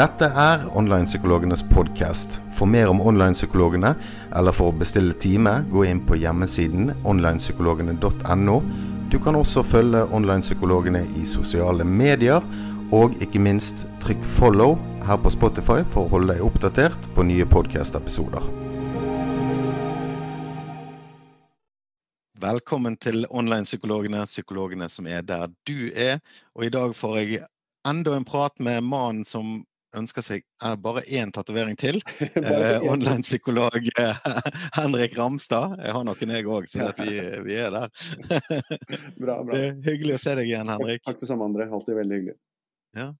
Dette er Online-psykologenes podkast. For mer om online-psykologene, eller for å bestille time, gå inn på hjemmesiden onlinepsykologene.no. Du kan også følge online-psykologene i sosiale medier, og ikke minst trykk 'follow' her på Spotify for å holde deg oppdatert på nye podkast-episoder. Velkommen til Online-psykologene, psykologene som er der du er. Og i dag får jeg enda en prat med mannen som ønsker seg bare én tatovering til. Eh, Online-psykolog Henrik Ramstad. Jeg har noen jeg òg, så vi, vi, er der. bra, bra. Det er hyggelig å se deg igjen, Henrik. Takk det samme, André. Alltid veldig hyggelig. Ja.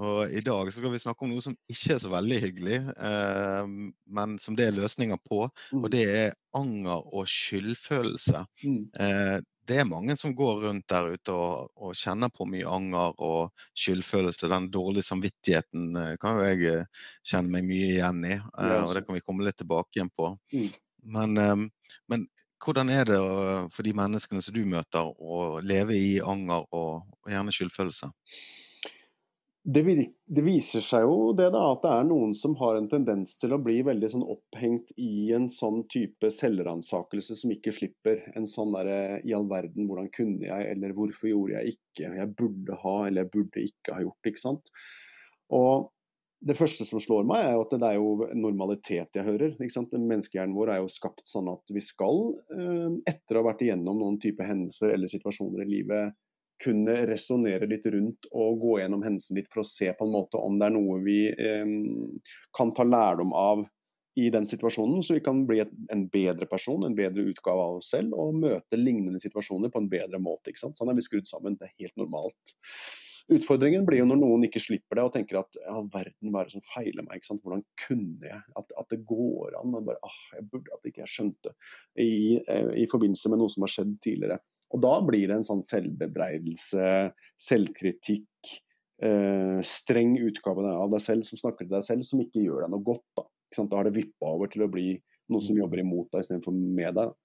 Og I dag så skal vi snakke om noe som ikke er så veldig hyggelig, eh, men som det er løsninger på. Mm. Og det er anger og skyldfølelse. Mm. Eh, det er mange som går rundt der ute og, og, kjenner på mye anger og skyldfølelse. Den dårlige samvittigheten eh, kan jo jeg eh, kjenne meg mye igjen i, eh, og det kan vi komme litt tilbake igjen på. Mm. Men, men, hvordan er det for de menneskene som du møter, å leve i anger og, og gjerne skyldfølelse? Det, det, viser seg jo det da, at det er noen som har en tendens til å bli veldig sånn opphengt i en sånn type selvransakelse som ikke slipper. En sånn derre i all verden, hvordan kunne jeg, eller hvorfor gjorde jeg ikke, jeg burde ha, eller jeg burde ikke ha gjort, ikke sant. Og det første som slår meg, er jo at det er jo normalitet jeg hører. ikke sant? Menneskehjernen vår er jo skapt sånn at vi skal, eh, etter å ha vært igjennom noen type hendelser eller situasjoner i livet, kunne resonnere litt rundt og gå gjennom hendelsen litt for å se på en måte om det er noe vi eh, kan ta lærdom av i den situasjonen, så vi kan bli et, en bedre person, en bedre utgave av oss selv, og møte lignende situasjoner på en bedre måte. ikke sant? Sånn er vi skrudd sammen, det er helt normalt. Utfordringen blir jo når noen ikke slipper det og tenker at ja, verden, hva er feiler meg? ikke sant? Hvordan kunne jeg? At, at det går an. Bare, ah, jeg burde at ikke jeg skjønte. I, eh, I forbindelse med noe som har skjedd tidligere. Og da blir det en sånn selvbebreidelse, selvkritikk, eh, streng utgave av deg selv som snakker til deg selv, som ikke gjør deg noe godt. Da, da har det vippa over til å bli noe som mm. jobber imot deg istedenfor med deg.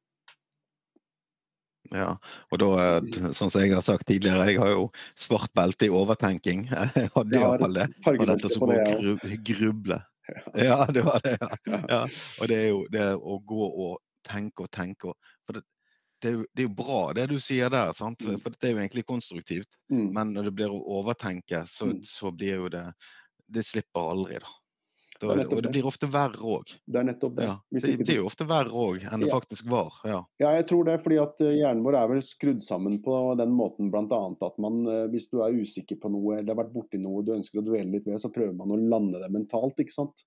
Ja, og da, eh, sånn som jeg har sagt tidligere, jeg har jo svart belte i overtenking. Jeg hadde iallfall det. Og dette som å gruble. Ja, det var det. Ja. ja. Og det er jo det å gå og tenke og tenke. For det, det, er jo, det, er jo, bra det du sier der, sant? Mm. for det er jo egentlig konstruktivt. Mm. Men når det blir å overtenke, så, mm. så, blir jo det Det slipper aldri, da. da det og det blir ofte verre òg. Det er nettopp det. Ja, det, det, er jo ofte verre òg enn det faktisk var. Ja. ja. jeg tror det. fordi at eh, hjernen vår er vel skrudd sammen på den måten bl.a. at man, eh, hvis du er usikker på noe eller har vært borti noe du ønsker å dvele litt ved, så prøver man å lande det mentalt. ikke sant?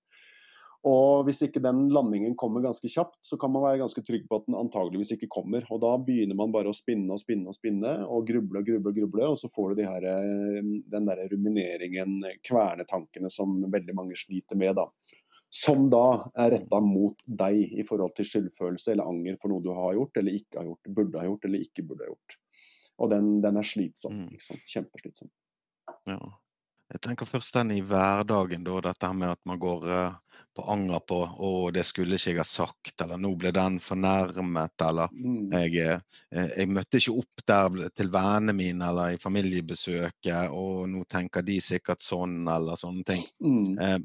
Og hvis ikke den landingen kommer ganske kjapt, så kan man være ganske trygg på at den antageligvis ikke kommer. Og da begynner man bare å spinne og spinne og spinne og gruble og gruble, og gruble, og så får du de her, eh, den der rumineringen, kvernetankene som veldig mange sliter med. da. Som da er retta mot deg i forhold til skyldfølelse eller anger for noe du har gjort eller ikke har gjort, burde ha gjort eller ikke burde ha gjort. Og den, den er slitsom. Liksom. Kjempeslitsom. Ja. Jeg tenker først den i hverdagen, da, dette med at man går uh på anger på 'Å, det skulle ikke jeg ha sagt', eller 'nå ble den fornærmet', eller mm. jeg, jeg, eh, møtte ikke opp der til vennene mine eller i familiebesøket, og nå tenker de sikkert sånn, eller sånne ting. Mm. Eh,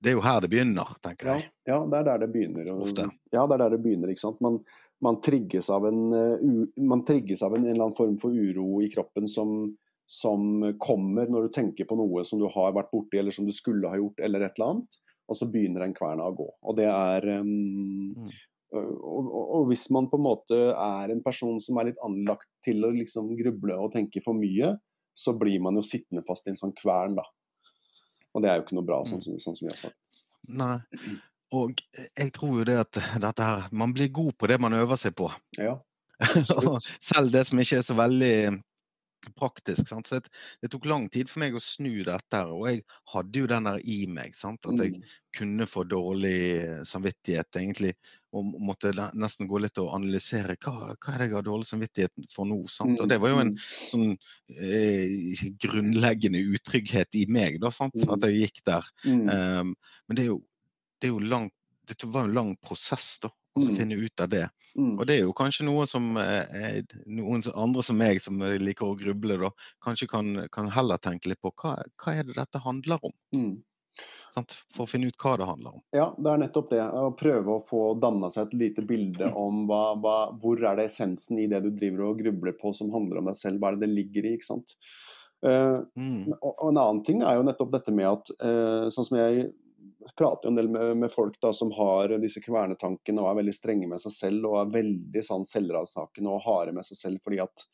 det er jo her det begynner, tenker jeg. Ja, ja det er der det begynner. Og. Ja, det er der det begynner, ikke sant. Man, man trigges av, en, uh, man trigges av en, en, eller annen form for uro i kroppen som, som kommer når du tenker på noe som du har vært borti, eller som du skulle ha gjort, eller et eller annet og så begynner den kverna å gå. Og det er um, mm. og, og, og, hvis man på en måte er en person som er litt anlagt til å liksom gruble og tenke for mye, så blir man jo sittende fast i en sånn kvern, da. Og det er jo ikke noe bra, sånn mm. som, sånn som vi har sagt. Nei. Og jeg tror jo det at dette her Man blir god på det man øver seg på. Ja. Selv det som ikke er så veldig praktisk. Sant? Så det, det, tok lang tid for meg å snu dette. Og jeg hadde jo den der i meg. Sant? At jeg mm. kunne få dårlig samvittighet egentlig. Og måtte nesten gå litt og analysere hva, hva er det jeg har dårlig samvittighet for nå. Sant? Og det var jo en mm. sånn eh, grunnleggende utrygghet i meg, da, sant? at jeg gikk der. Um, men det er jo, det er jo langt det var en lang prosess da, og så mm. finne ut av det. Mm. Og det er jo kanskje noe som eh, noen andre som meg, som liker å gruble, da, kanskje kan, kan heller tenke litt på hva, hva er det dette handler om? Mm. For å finne ut hva det handler om. Ja, det er nettopp det. Å prøve å få danna seg et lite bilde om hva, hva, hvor er det essensen i det du driver og grubler på som handler om deg selv. Hva er det det ligger i? ikke sant? Uh, mm. og, en annen ting er jo nettopp dette med at uh, sånn som jeg prater jo en del med, med folk da, som har disse kvernetankene og er veldig strenge med seg selv og er veldig sånn selvransakende og harde med seg selv. fordi at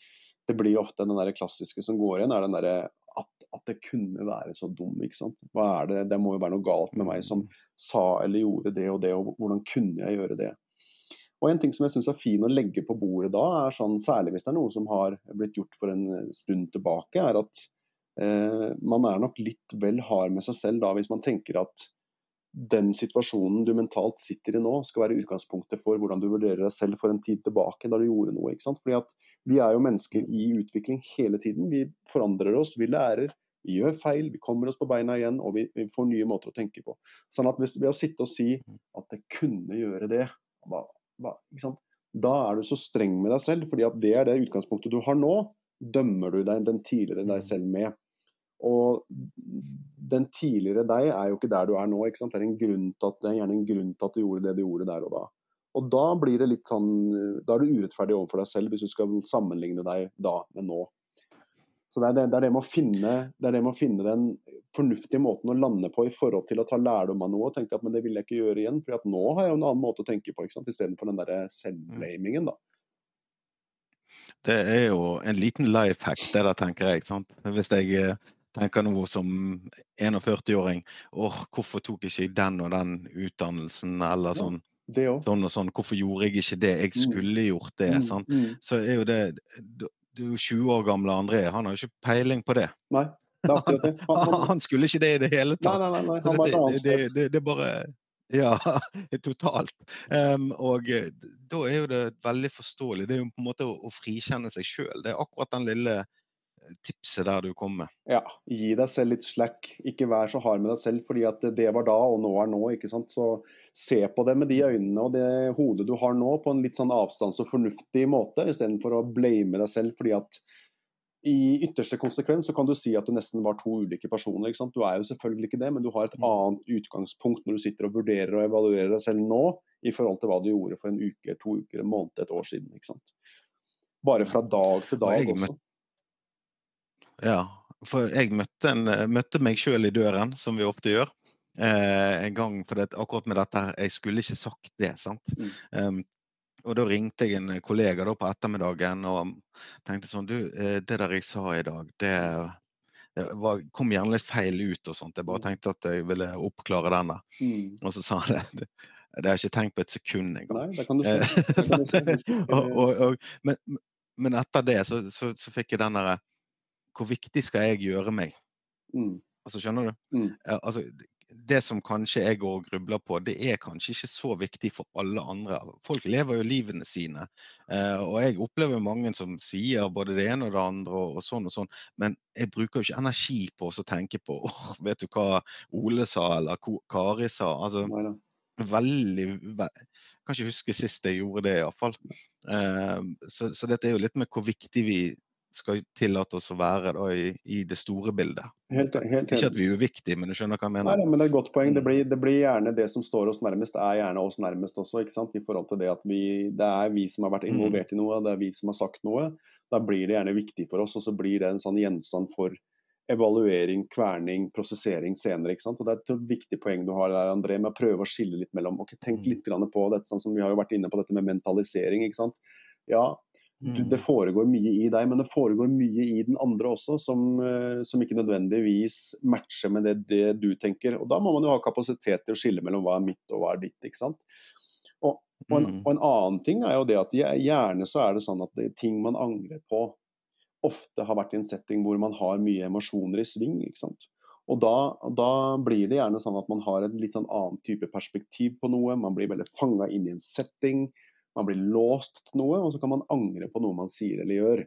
det blir ofte den der klassiske som går igjen, er den derre at, at, det kunne være så dum. ikke sant? Hva er Det Det må jo være noe galt med meg som sa eller gjorde det og det, og hvordan kunne jeg gjøre det? Og En ting som jeg syns er fin å legge på bordet da, er sånn, særlig hvis det er noe som har blitt gjort for en stund tilbake, er at eh, man er nok litt vel hard med seg selv da hvis man tenker at den situasjonen du mentalt sitter i nå, skal være utgangspunktet for hvordan du vurderer deg selv for en tid tilbake, da du gjorde noe. ikke sant? Fordi at Vi er jo mennesker i utvikling hele tiden. Vi forandrer oss, vi lærer. Vi gjør feil, vi kommer oss på beina igjen, og vi, vi får nye måter å tenke på. Sånn at hvis, Ved å sitte og si at det kunne gjøre det, hva, hva, da er du så streng med deg selv. fordi at det er det utgangspunktet du har nå, dømmer du deg den tidligere deg selv med. Og den tidligere deg er jo ikke der du er nå. ikke? Det er, at, det er gjerne en grunn til at du gjorde det du gjorde der og da. Og da blir det litt sånn, da er du urettferdig overfor deg selv hvis du skal sammenligne deg da med nå. Så det er det, det, er det, med, å finne, det er det med å finne den fornuftige måten å lande på i forhold til å ta lærdom av noe og tenke at men det vil jeg ikke gjøre igjen. for nå har jeg jo en annen måte å tenke på ikke sant? istedenfor den der selvblamingen. da. Det er jo en liten life hack, det der, tenker jeg. Sant? Hvis jeg eh, tenker nå som 41-åring åh, hvorfor tok ikke jeg den og den utdannelsen, eller sånn. Sånn og sånn. Hvorfor gjorde jeg ikke det? Jeg mm. skulle gjort det. Sant? Mm. Så er jo det Du er jo 20 år gamle André, han har jo ikke peiling på det. Nei, det er akkurat det. Han, han, han skulle ikke det i det hele tatt. Nei, nei, nei, han var et annet sted. Det, det, det, er bare ja, totalt. Um, og da er jo det veldig forståelig. Det er jo på en måte å, å frikjenne seg sjøl. Det er akkurat den lille tipset der du kom med. Ja, gi deg selv litt slack. Ikke vær så hard med deg selv, fordi at det var da, og nå er nå. ikke sant? Så se på det med de øynene og det hodet du har nå, på en litt sånn avstands- og fornuftig måte, istedenfor å blame deg selv fordi at i ytterste konsekvens så kan du si at du nesten var to ulike personer. ikke sant? Du er jo selvfølgelig ikke det, men du har et mm. annet utgangspunkt når du sitter og vurderer og evaluerer deg selv nå, i forhold til hva du gjorde for en uke, to uker, en måned, et år siden. ikke sant? Bare fra dag til dag også. Ja, for jeg møtte, en, møtte meg sjøl i døren, som vi ofte gjør. Eh, en gang, for det, akkurat med dette Jeg skulle ikke sagt det. sant? Mm. Um, og da ringte jeg en kollega da på ettermiddagen og tenkte sånn Du, eh, det der jeg sa i dag, det, det var, kom gjerne litt feil ut og sånt. Jeg bare mm. tenkte at jeg ville oppklare den der. Mm. Og så sa han det. Det har jeg ikke tenkt på et sekund engang. Du si. og, og, og, men, men, etter det så, så, så fikk jeg den derre hvor viktig skal jeg gjøre meg? Mm. Altså, skjønner du? Mm. Altså, det som kanskje jeg går og grubler på, det er kanskje ikke så viktig for alle andre. Folk lever jo livene sine. Eh, og jeg opplever mange som sier både det ene og det andre og, sånn og sånn, men jeg bruker jo ikke energi på å tenke på åh, vet du hva Ole sa eller Kari sa. Altså, veldig ve Kan ikke huske sist jeg gjorde det, iallfall. Uh, så, så dette er jo litt med hvor viktig vi skal tillate oss å være da, i, i, det store bildet. Helt, helt, Ikke at vi er uviktige, men du skjønner hva jeg mener? Nei, men Det er et godt poeng. Det mm. blir, det blir, gjerne det som står oss nærmest, er gjerne oss nærmest også. ikke sant? I forhold til Det at vi, det er vi som har vært mm. involvert i noe, det er vi som har sagt noe. Da blir det gjerne viktig for oss, og så blir det en sånn gjenstand for evaluering, kverning, prosessering senere. ikke sant? Og Det er et viktig poeng du har der, André, med å prøve å skille litt mellom ok, Tenk mm. litt på dette, sånn som vi har jo vært inne på dette med mentalisering. ikke sant? Ja, du, det foregår mye i deg, men det foregår mye i den andre også, som, uh, som ikke nødvendigvis matcher med det, det, du tenker. Og Da må man jo ha kapasitet til å skille mellom hva er mitt og hva er ditt. ikke sant? Og, og, en, mm. og en, annen ting er jo det at gjerne så er det sånn at det, ting man angrer på, ofte har vært i en setting hvor man har mye emosjoner i sving. ikke sant? Og da, da, blir det gjerne sånn at man har en litt sånn annen type perspektiv på noe. Man blir veldig fanga inn i en setting. Man blir låst til noe, og så kan man angre på noe man sier eller gjør.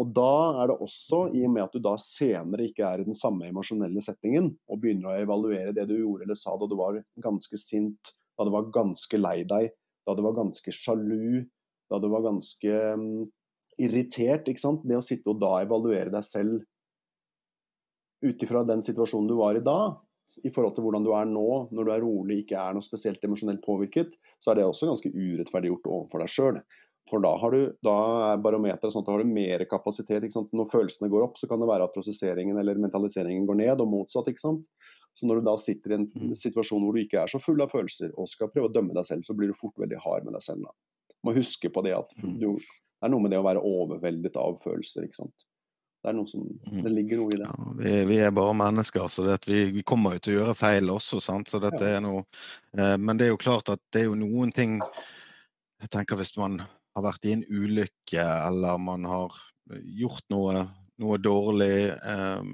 Og da er det også, i og med at du da senere ikke er i den samme emosjonelle settingen, og begynner å evaluere det du gjorde eller sa da du var ganske sint, da du var ganske lei deg, da du var ganske sjalu, da du var ganske um, irritert. ikke sant? Det å sitte og da evaluere deg selv ut ifra den situasjonen du var i da, i forhold til hvordan du er nå, når du er rolig, ikke er noe spesielt emosjonelt påvirket, så er det også ganske urettferdig gjort overfor deg sjøl. For da, har du, da er barometeret sånn at da har du mer kapasitet. Når følelsene går opp, så kan det være at prosesseringen eller mentaliseringen går ned, og motsatt. ikke sant? Så når du da sitter i en mm. situasjon hvor du ikke er så full av følelser, og skal prøve å dømme deg selv, så blir du fort veldig hard med deg selv. da. Du må huske på det at mm. du, det er noe med det å være overveldet av følelser. ikke sant? Det som, mm. det ligger noe i det. Ja, vi, vi, er bare mennesker, så det, vi, vi, kommer jo til å gjøre feil også. sant? Så dette ja. er noe, eh, Men det er jo klart at det er jo noen ting jeg tenker Hvis man har vært i en ulykke eller man har gjort noe, noe dårlig, eh,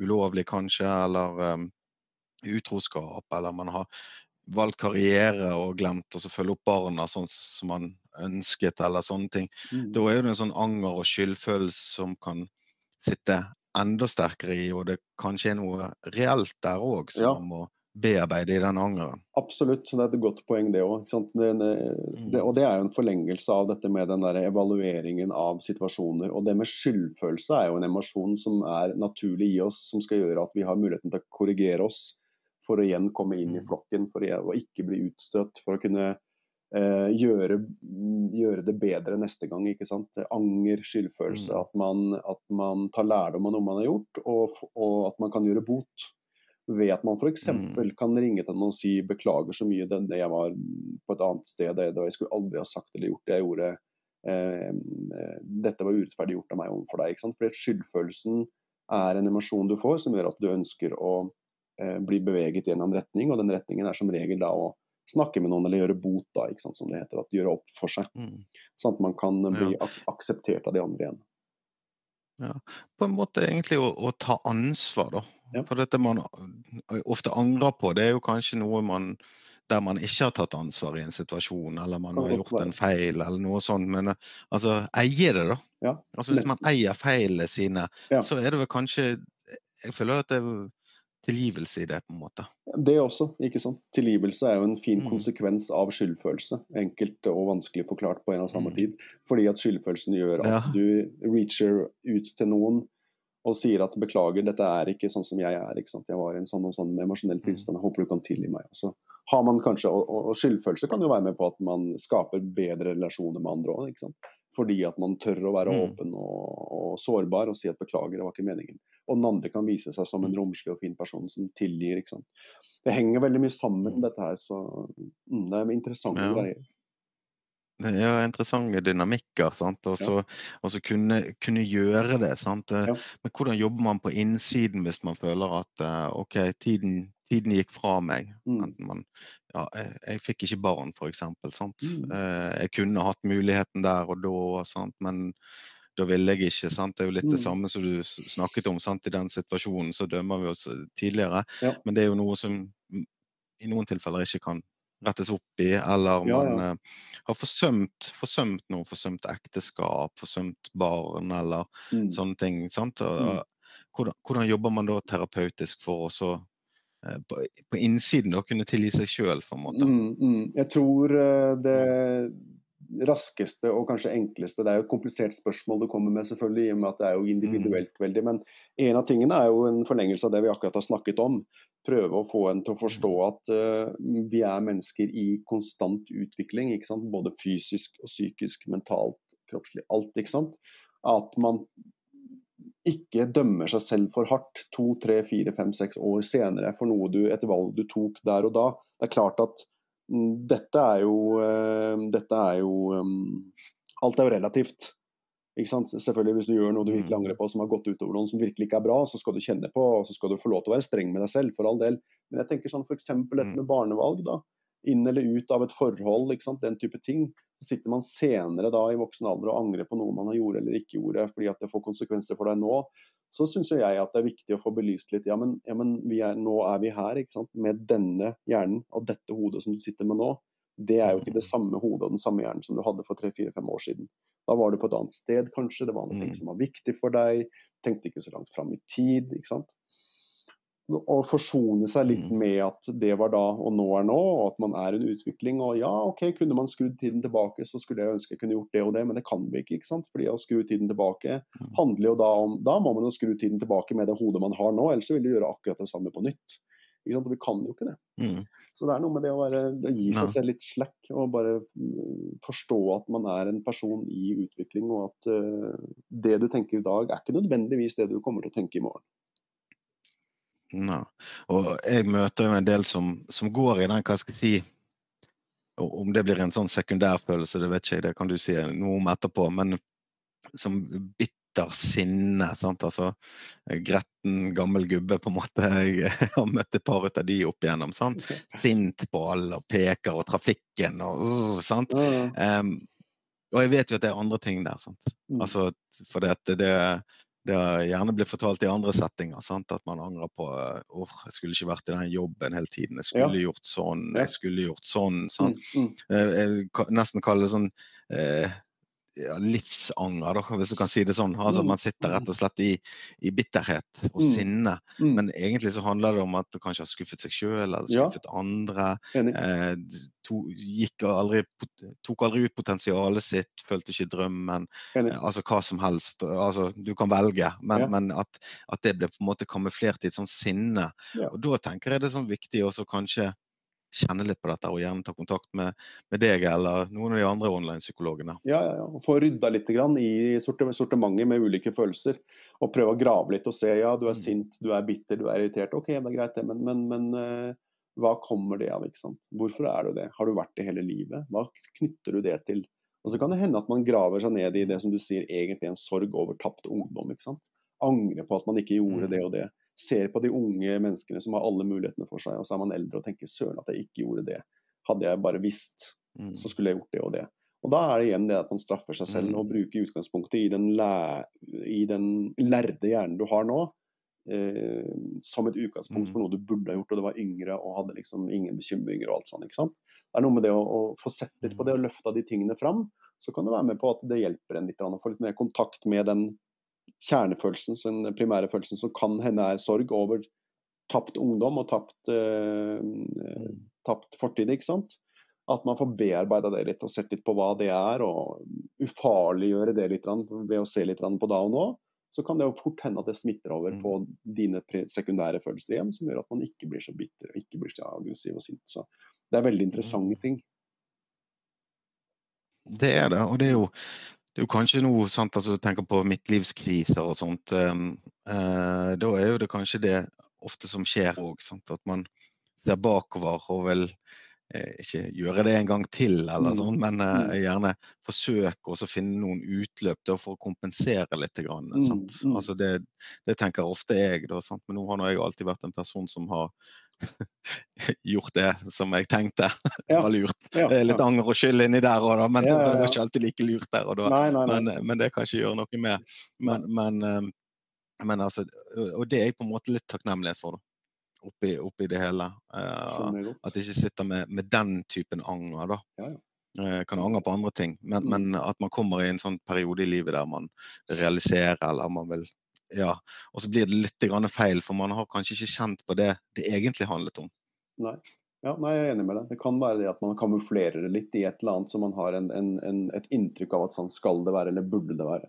ulovlig kanskje, eller eh, utroskap, eller man har valgt karriere og glemt å følge opp barna sånn som man ønsket, eller sånne ting. Mm. Da er det en sånn anger og skyldfølelse som kan sitte enda sterkere i, og det kanskje er noe reelt der òg som ja. man må bearbeide i den angeren. Absolutt, det er et godt poeng det òg. Mm. Og det er jo en forlengelse av dette med den der evalueringen av situasjoner. Og det med skyldfølelse er jo en emosjon som er naturlig i oss, som skal gjøre at vi har muligheten til å korrigere oss for å igjen komme inn i mm. flokken, for å ikke bli utstøtt, for å kunne gjøre, gjøre, det bedre neste gang. ikke sant? Anger, skyldfølelse. Mm. At, man, at, man, tar lærdom av noe man har gjort, og, og at man kan gjøre bot. Ved at man f.eks. Mm. kan ringe til noen og si 'beklager så mye, det, jeg var på et annet sted, det, jeg skulle aldri ha sagt eller gjort det jeg gjorde'. Eh, eh, dette var urettferdig gjort av meg overfor deg. ikke sant? Fordi Skyldfølelsen er en emosjon du får som gjør at du ønsker å eh, bli beveget i en annen retning, og den retningen er som regel da å snakke med noen eller gjøre bot, da, ikke sant, som det heter. At gjøre opp for seg. Mm. Sånn at man kan bli ja. ak akseptert av de andre igjen. Ja, På en måte egentlig å, å ta ansvar, da. Ja. For dette man ofte angrer på, det er jo kanskje noe man der man ikke har tatt ansvar i en situasjon, eller man har gjort en feil, eller noe sånt. Men altså, eie det, da. Ja. Altså, hvis man eier feilene sine, så er det vel kanskje Jeg føler at det er tilgivelse i det, på en måte. Det også, ikke sant. Tilgivelse er jo en fin mm. konsekvens av skyldfølelse. Enkelt og vanskelig forklart på en og samme mm. tid. Fordi at skyldfølelsen gjør at ja. du reacher ut til noen og sier at 'beklager, dette er ikke sånn som jeg er'. ikke sant? 'Jeg var i en sånn og sånn emosjonell mm. tilstand, jeg håper du kan tilgi meg'. Så har man kanskje, og, og, skyldfølelse kan jo være med på at man skaper bedre relasjoner med andre òg. Fordi at man tør å være mm. åpen og, og, sårbar og si at 'beklager, det var ikke meningen' og den andre kan vise seg som en mm. romslig og fin person som tilgir. ikke sant? Det henger veldig mye sammen, mm. dette her, så mm, det er interessante ja. greier. Ja, interessante dynamikker. sant? Og så ja. kunne, kunne, gjøre det. sant? Ja. Men hvordan jobber man på innsiden hvis man føler at eh, OK, tiden, tiden gikk fra meg. Mm. Man, ja, jeg, jeg, fikk ikke barn, f.eks. Mm. Eh, jeg kunne hatt muligheten der og da, sant? men da ville jeg ikke. sant? Det er jo litt det mm. samme som du snakket om. sant? I den situasjonen så dømmer vi oss eh, tidligere, ja. men det er jo noe som i noen tilfeller ikke kan rettes opp i, eller man ja, ja. Uh, har forsømt, forsømt noe, forsømt ekteskap, forsømt barn, eller mm. sånne ting. sant? Og, mm. hvordan, hvordan, jobber man da terapeutisk for å så på, på, innsiden da kunne tilgi seg sjøl, på en måte? Mm, mm. jeg tror uh, det raskeste og kanskje enkleste Det er jo et komplisert spørsmål du kommer med, selvfølgelig, i og med at det er jo individuelt mm. veldig. Men en av tingene er jo en forlengelse av det vi akkurat har snakket om. Prøve å få en til å forstå mm. at uh, vi er mennesker i konstant utvikling. Både fysisk og psykisk, mentalt, kroppslig. Alt, ikke sant. At man ikke dømmer seg selv for hardt to, tre, fire, fem, seks år senere for noe du, et valg du tok der og da. Det er klart at dette er jo, eh, dette er jo um, Alt er jo relativt. Selvfølgelig Hvis du gjør noe du virkelig mm. angrer på som har gått utover noen som virkelig ikke er bra, så skal du kjenne på og så skal du få lov til å være streng med deg selv, for all del. Men jeg tenker sånn f.eks. dette mm. med barnevalg. da, Inn eller ut av et forhold, den type ting. Så sitter man senere da i voksen alder og angrer på noe man har gjort eller ikke gjorde, fordi at det får konsekvenser for deg nå så syns jeg at det er viktig å få belyst litt. Ja, men, ja, men er, nå er vi her med denne hjernen og dette hodet som du sitter med nå. Det er jo ikke det samme hodet og den samme hjernen som du hadde for tre-fire-fem år siden. Da var du på et annet sted, kanskje. Det var noe mm. som var viktig for deg. Tenkte ikke så langt fram i tid. ikke sant? Å forsone seg litt Mm. med at det var da og nå er nå, og at man er en utvikling. Og ja, OK, kunne man skrudd tiden tilbake, så skulle jeg ønske jeg kunne gjort det og det, men det kan vi ikke. ikke sant? Fordi å skru tiden tilbake Mm. handler jo da om Da må man jo skru tiden tilbake med det hodet man har nå, ellers vil du gjøre akkurat det samme på nytt. Ikke sant? Vi kan jo ikke det. Mm. Så det er noe med det å, være, å gi seg selv litt slack og bare mm, forstå at man er en person i utvikling, og at uh, det du tenker i dag, er ikke nødvendigvis det du kommer til å tenke i morgen. Nei. Og jeg møter jo en del som, som går i den, hva skal jeg si Om det blir en sånn sekundærfølelse, det vet ikke jeg, det kan du si noe om etterpå. Men som bitter sinne. sant, altså Gretten gammel gubbe, på en måte. Jeg har møtt et par ut av de opp igjennom. sant, Sint på alle og peker og trafikken og uh, sant. Em, og jeg vet jo at det er andre ting der. sant, Mm. altså for det, det, det gjerne blitt fortalt i andre settinger. sant? At man angrer på åh, jeg skulle ikke vært i den jobben hele tiden. Jeg skulle gjort sånn, jeg skulle gjort sånn. sant? Mm, mm. Jeg, Jeg nesten kalle det sånn eh, ja, livsanger, da, hvis du kan si det sånn. Altså Mm. Man sitter rett og slett i, i bitterhet og Mm. sinne. Mm. Men egentlig så handler det om at du kanskje har skuffet seg sjøl eller Ja. skuffet andre. Eh, to, aldri, tok aldri ut potensialet sitt, følte ikke drømmen. Eh, altså hva som helst. Altså, du kan velge, men, Ja. men at, at det ble på en måte kamuflert i et sånt sinne. Ja. Og da tenker jeg det er sånn viktig også kanskje kjenne litt på dette og gjerne ta kontakt med, med deg eller noen av de andre online-psykologene. Ja, ja, ja. Få rydda litt grann i sorti- sortimentet med ulike følelser. Og prøve å grave litt og se. Ja, du er Mm. sint, du er bitter, du er irritert. OK, det er greit det, men, men, men eh, hva kommer det av? ikke sant? Hvorfor er du det? Har du vært det hele livet? Hva knytter du det til? Og så kan det hende at man graver seg ned i det som du sier egentlig en sorg over tapt ungdom. ikke sant? Angre på at man ikke gjorde Mm. det og det. Ser på de unge menneskene som har alle mulighetene for seg, og så er man eldre og tenker søren at jeg ikke gjorde det. Hadde jeg bare visst Mm. så skulle jeg gjort det og det. Og da er det igjen det at man straffer seg selv Mm. og bruker utgangspunktet i den, læ i den lærde hjernen du har nå, eh, som et utgangspunkt Mm. for noe du burde ha gjort, og du var yngre og hadde liksom ingen bekymringer og alt sånt. ikke sant? Det er noe med det å, å få sett litt på det og løfta de tingene fram, så kan det være med på at det hjelper en litt å få litt mer kontakt med den kjernefølelsen, den primære følelsen som kan hende er sorg over tapt ungdom og tapt, eh, eh, tapt fortid, ikke sant. At man får bearbeida det litt og sett litt på hva det er, og ufarliggjøre det litt ved å se litt på da og nå. Så kan det jo fort hende at det smitter over Mm. på dine sekundære følelser igjen, som gjør at man ikke blir så bitter og ikke blir så aggressiv og sint. Så det er veldig interessante ting. Det er det, og det er jo, det er jo kanskje noe sant, altså du tenker på midtlivskriser og sånt. Um, eh, da er jo det kanskje det ofte som skjer òg, at man ser bakover og vil eh, ikke gjøre det en gang til, eller Mm. sånn, men eh, Mm. gjerne forsøke å finne noen utløp da, for å kompensere litt. Grann, Mm, sant? Altså det, det tenker ofte jeg, da, sant? men nå har jeg alltid vært en person som har gjort det som jeg tenkte Ja. var lurt. Ja, er litt anger og skyld inni der òg, men Ja, ja, det var ikke alltid like lurt der og da. Nei, nei, nei. Men, men det kan jeg ikke gjøre noe med. Men, men, eh, men altså, og det er jeg på en måte litt takknemlig for, da. Oppi, oppi det hele. Godt. at jeg ikke sitter med, med den typen anger, da. Ja, ja. Eh, kan angre på andre ting, men, Mm. men at man kommer i en sånn periode i livet der man realiserer eller man vil Ja. Og så blir det litt feil, for man har kanskje ikke kjent på det det egentlig handlet om. Nei. Ja, nei, jeg er enig med deg. Det kan være det at man kamuflerer det litt i et eller annet, så man har en, en, en, et inntrykk av at sånn skal det være, eller burde det være.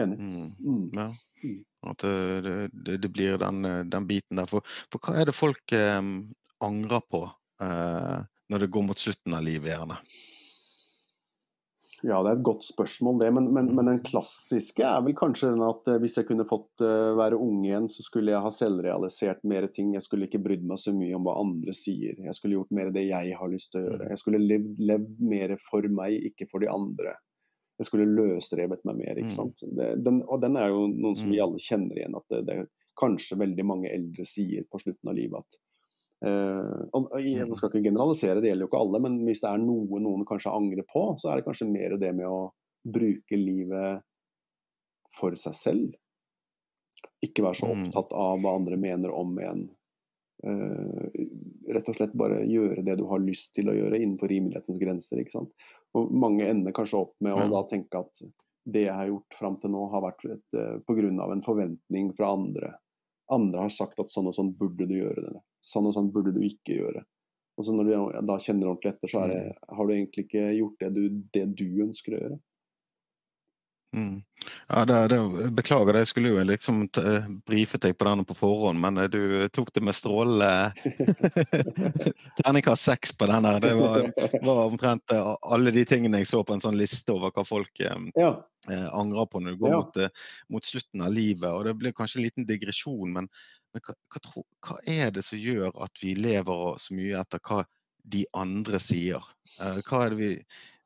Enig. Mm. Mm. Ja. Mm. At det, det- det, det blir den, eh, den biten der. For, for hva er det folk eh, angrer på eh, når det går mot slutten av livet, gjerne? Ja, det er et godt spørsmål, det. Men, men, men den klassiske er vel kanskje den at eh, hvis jeg kunne fått eh, være ung igjen, så skulle jeg ha selvrealisert mer ting. Jeg skulle ikke brydd meg så mye om hva andre sier. Jeg skulle gjort mer det jeg har lyst til å gjøre. Jeg skulle levd, levd mer for meg, ikke for de andre. Jeg skulle løsrevet meg mer. ikke Mm. sant? Det, den, og den er jo noen som vi Mm. alle kjenner igjen. At det, det kanskje veldig mange eldre sier på slutten av livet at og jeg Mm. skal ikke generalisere, det gjelder jo ikke alle, men hvis det er noe noen kanskje angrer på, så er det kanskje mer det med å bruke livet for seg selv. Ikke være så Mm. opptatt av hva andre mener om en. Uh, rett og slett bare gjøre det du har lyst til å gjøre innenfor rimelighetens grenser. ikke sant? Og mange ender kanskje opp med å da tenke at det jeg har gjort fram til nå, har vært et, uh, av en forventning fra andre. andre har sagt at sånn og sånn burde du gjøre det. Sånn og sånn burde du ikke gjøre. Og så når du da kjenner ordentlig etter, så det, mm. har du egentlig ikke gjort det du, det du ønsker å gjøre. Mm. Ja, det, det, beklager det, jeg skulle jo liksom brifet deg på denne på forhånd, men eh, du tok det med strålende terningkast seks på den her. Det var, var, omtrent eh, alle de tingene jeg så på en sånn liste over hva folk eh, ja. eh, angrer på når du går ja. mot, mot, slutten av livet. Og det blir kanskje en liten digresjon, men men hva, hva, tro, hva, er det som gjør at vi lever så mye etter hva de andre sier? Uh, hva er det vi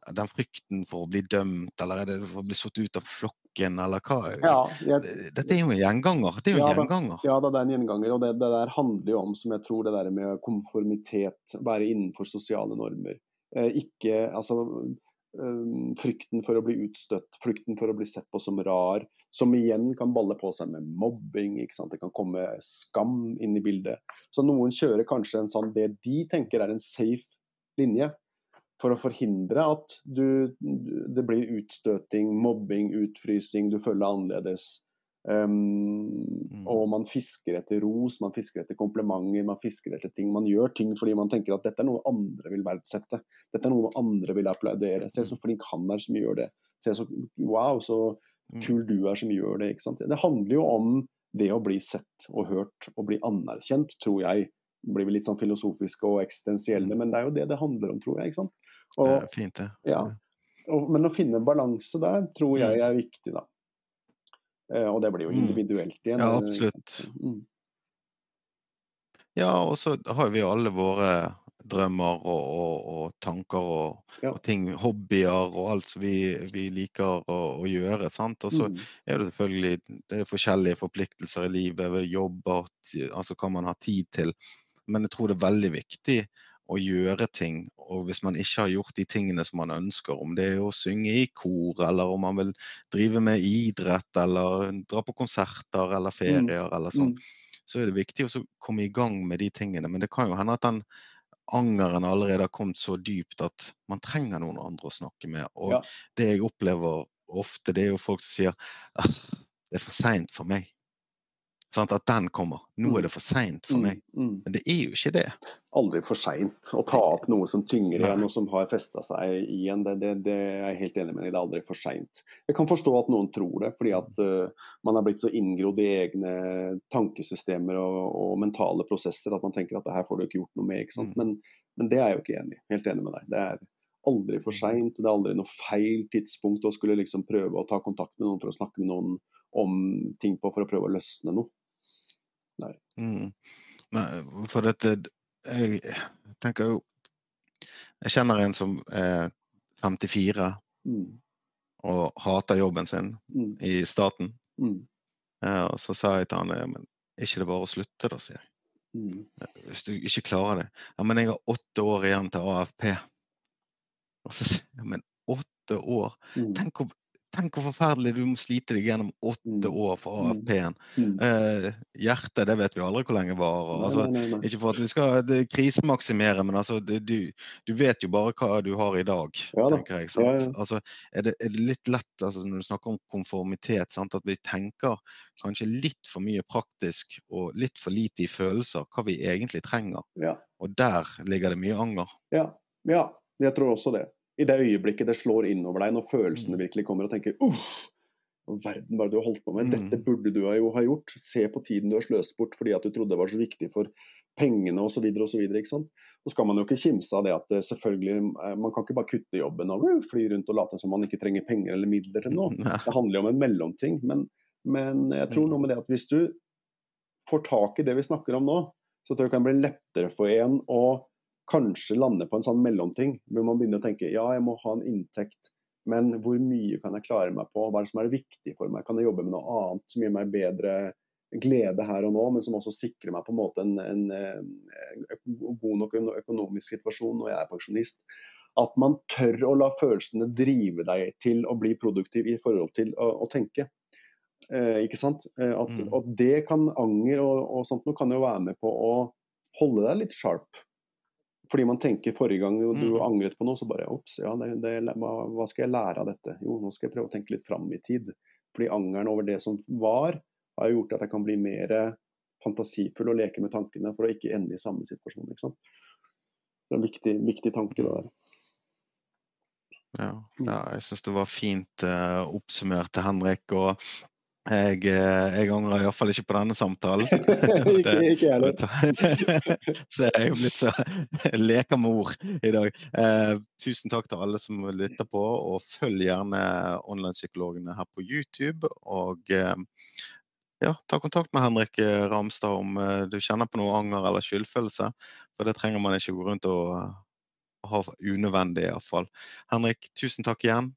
Den frykten for å bli dømt, eller er det for å bli slått ut av flokken, eller hva? Ja, jeg, Dette er jo en gjenganger. Det er jo en ja, gjenganger. Da, ja, det er en gjenganger, og det, det, der handler jo om, som jeg tror, det der med konformitet, være innenfor sosiale normer. Eh, ikke Altså frykten for å bli utstøtt, frykten for å bli sett på som rar, som igjen kan balle på seg med mobbing. Det kan komme skam inn i bildet. Så noen kjører kanskje en sånn det de tenker er en safe linje for å forhindre at du, det blir utstøting, mobbing, utfrysing, du føler deg annerledes. Um, og man fisker etter ros, man fisker etter komplimenter, man fisker etter ting. Man gjør ting fordi man tenker at dette er noe andre vil verdsette. Dette er noe andre vil applaudere. Se så mm. flink han er som gjør det. Se så wow, så mm. kul du er som gjør det. ikke sant? Det handler jo om det å bli sett og hørt og bli anerkjent, tror jeg. Blir blir litt sånn filosofiske og eksistensielle, mm. men det er jo det det handler om, tror jeg. ikke sant? Og, det er fint, det. Ja. Og, men å finne balanse der tror jeg er viktig, da. Eh, og det blir jo mm. individuelt igjen. Ja, absolutt. Mm. Ja, og så har vi alle våre drømmer og, og, og tanker og, ja. og, ting, hobbyer og alt som vi, vi liker å, å, gjøre. sant? Og så mm. er det selvfølgelig det er forskjellige forpliktelser i livet, jobber, altså hva man har tid til. Men jeg tror det er veldig viktig å gjøre ting. Og hvis man ikke har gjort de tingene som man ønsker, om det er å synge i kor, eller om man vil drive med idrett, eller dra på konserter eller mm. ferier mm. eller sånn, så er det viktig å komme i gang med de tingene. Men det kan jo hende at den angeren allerede har kommet så dypt at man trenger noen andre å snakke med. Og ja. det jeg opplever ofte, det er jo folk som sier ah, det er for seint for meg. Sånn at den kommer. Nå er mm. det for seint for mm, meg. Mm. Men det er jo ikke det. Aldri for seint å ta opp noe som tynger igjen, og som har festa seg igjen. Det, det, det, er jeg helt enig med deg Det er aldri for seint. Jeg kan forstå at noen tror det, fordi at uh, man er blitt så inngrodd i egne tankesystemer og, og, mentale prosesser at man tenker at det her får du ikke gjort noe med. ikke men, men, det er jeg jo ikke enig Helt enig med deg. Det er aldri for seint. Det er aldri noe feil tidspunkt å skulle liksom prøve å ta kontakt med noen for å snakke med noen om ting på for å prøve å løsne noe. Nei. Mm. Men for dette Jeg tenker jo Jeg kjenner en som er 54 mm. og hater jobben sin mm. i staten. Mm. Ja, og så sa jeg til han men ikke det bare å slutte, da, sier jeg. Mm. Hvis du ikke klarer det. Ja, men jeg har åtte år igjen til AFP. Og så sier jeg, men åtte år? Mm. Tenk hvor Tenk hvor forferdelig du må slite deg gjennom åtte mm. år for mm. AFP-en. Mm. Eh, hjertet, det vet vi aldri hvor lenge varer. Altså, ikke for at vi skal krisemaksimere, men altså, du, du, vet jo bare hva du har i dag, ja, tenker jeg. Ja, ja. Altså, er, det, er, det, litt lett altså, når du snakker om konformitet, sant, at vi tenker kanskje litt for mye praktisk og litt for lite i følelser, hva vi egentlig trenger. Og der ligger det mye anger. Ja, ja jeg tror også det i det øyeblikket det slår innover deg, når følelsene mm. virkelig kommer og tenker uff, hva verden var det du har holdt på med? Dette mm. burde du jo ha gjort. Se på tiden du har sløst bort fordi at du trodde det var så viktig for pengene osv. osv. Så skal man jo ikke kimse av det at eh, selvfølgelig, eh, man kan ikke bare kutte jobben og fly rundt og late som man ikke trenger penger eller midler til noe. Det handler jo om en mellomting. Men, men jeg tror noe med det at hvis du får tak i det vi snakker om nå, så tror jeg det kan bli lettere for en å kanskje lande på en sånn mellomting, hvor man begynner å tenke ja, jeg må ha en inntekt, men hvor mye kan jeg klare meg på? Hva er det som er viktig for meg? Kan jeg jobbe med noe annet som gir meg bedre glede her og nå, men som også sikrer meg på en måte en, en, en god nok økonomisk situasjon når jeg er pensjonist? At man tør å la følelsene drive deg til å bli produktiv i forhold til å, å tenke. Eh, ikke sant? Eh, at, mm. at, det kan anger og, og sånt noe kan jo være med på å holde deg litt sharp. Fordi man tenker forrige gang du mm. angret på noe, så bare ops, ja, det, det, hva, skal jeg lære av dette? Jo, nå skal jeg prøve å tenke litt fram i tid. Fordi angeren over det som var, har gjort at jeg kan bli mer fantasifull og leke med tankene for å ikke ende i samme situasjon. sant? Det er en viktig, viktig tanke, det der. Ja, ja jeg syns det var fint uh, oppsummert til Henrik. og jeg, eh, jeg angrer iallfall ikke på denne samtalen. ikke, ikke heller. så jeg er jo blitt så leker med ord i dag. Eh, tusen takk til alle som lytter på, og følg gjerne online-psykologene her på YouTube. Og eh, ja, ta kontakt med Henrik eh, Ramstad om eh, du kjenner på noe anger eller skyldfølelse. For det trenger man ikke gå rundt og ha unødvendig, iallfall. Henrik, tusen takk igjen.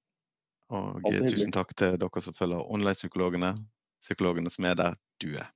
Og tusen takk til dere som følger online-psykologene, psykologene som er der du er.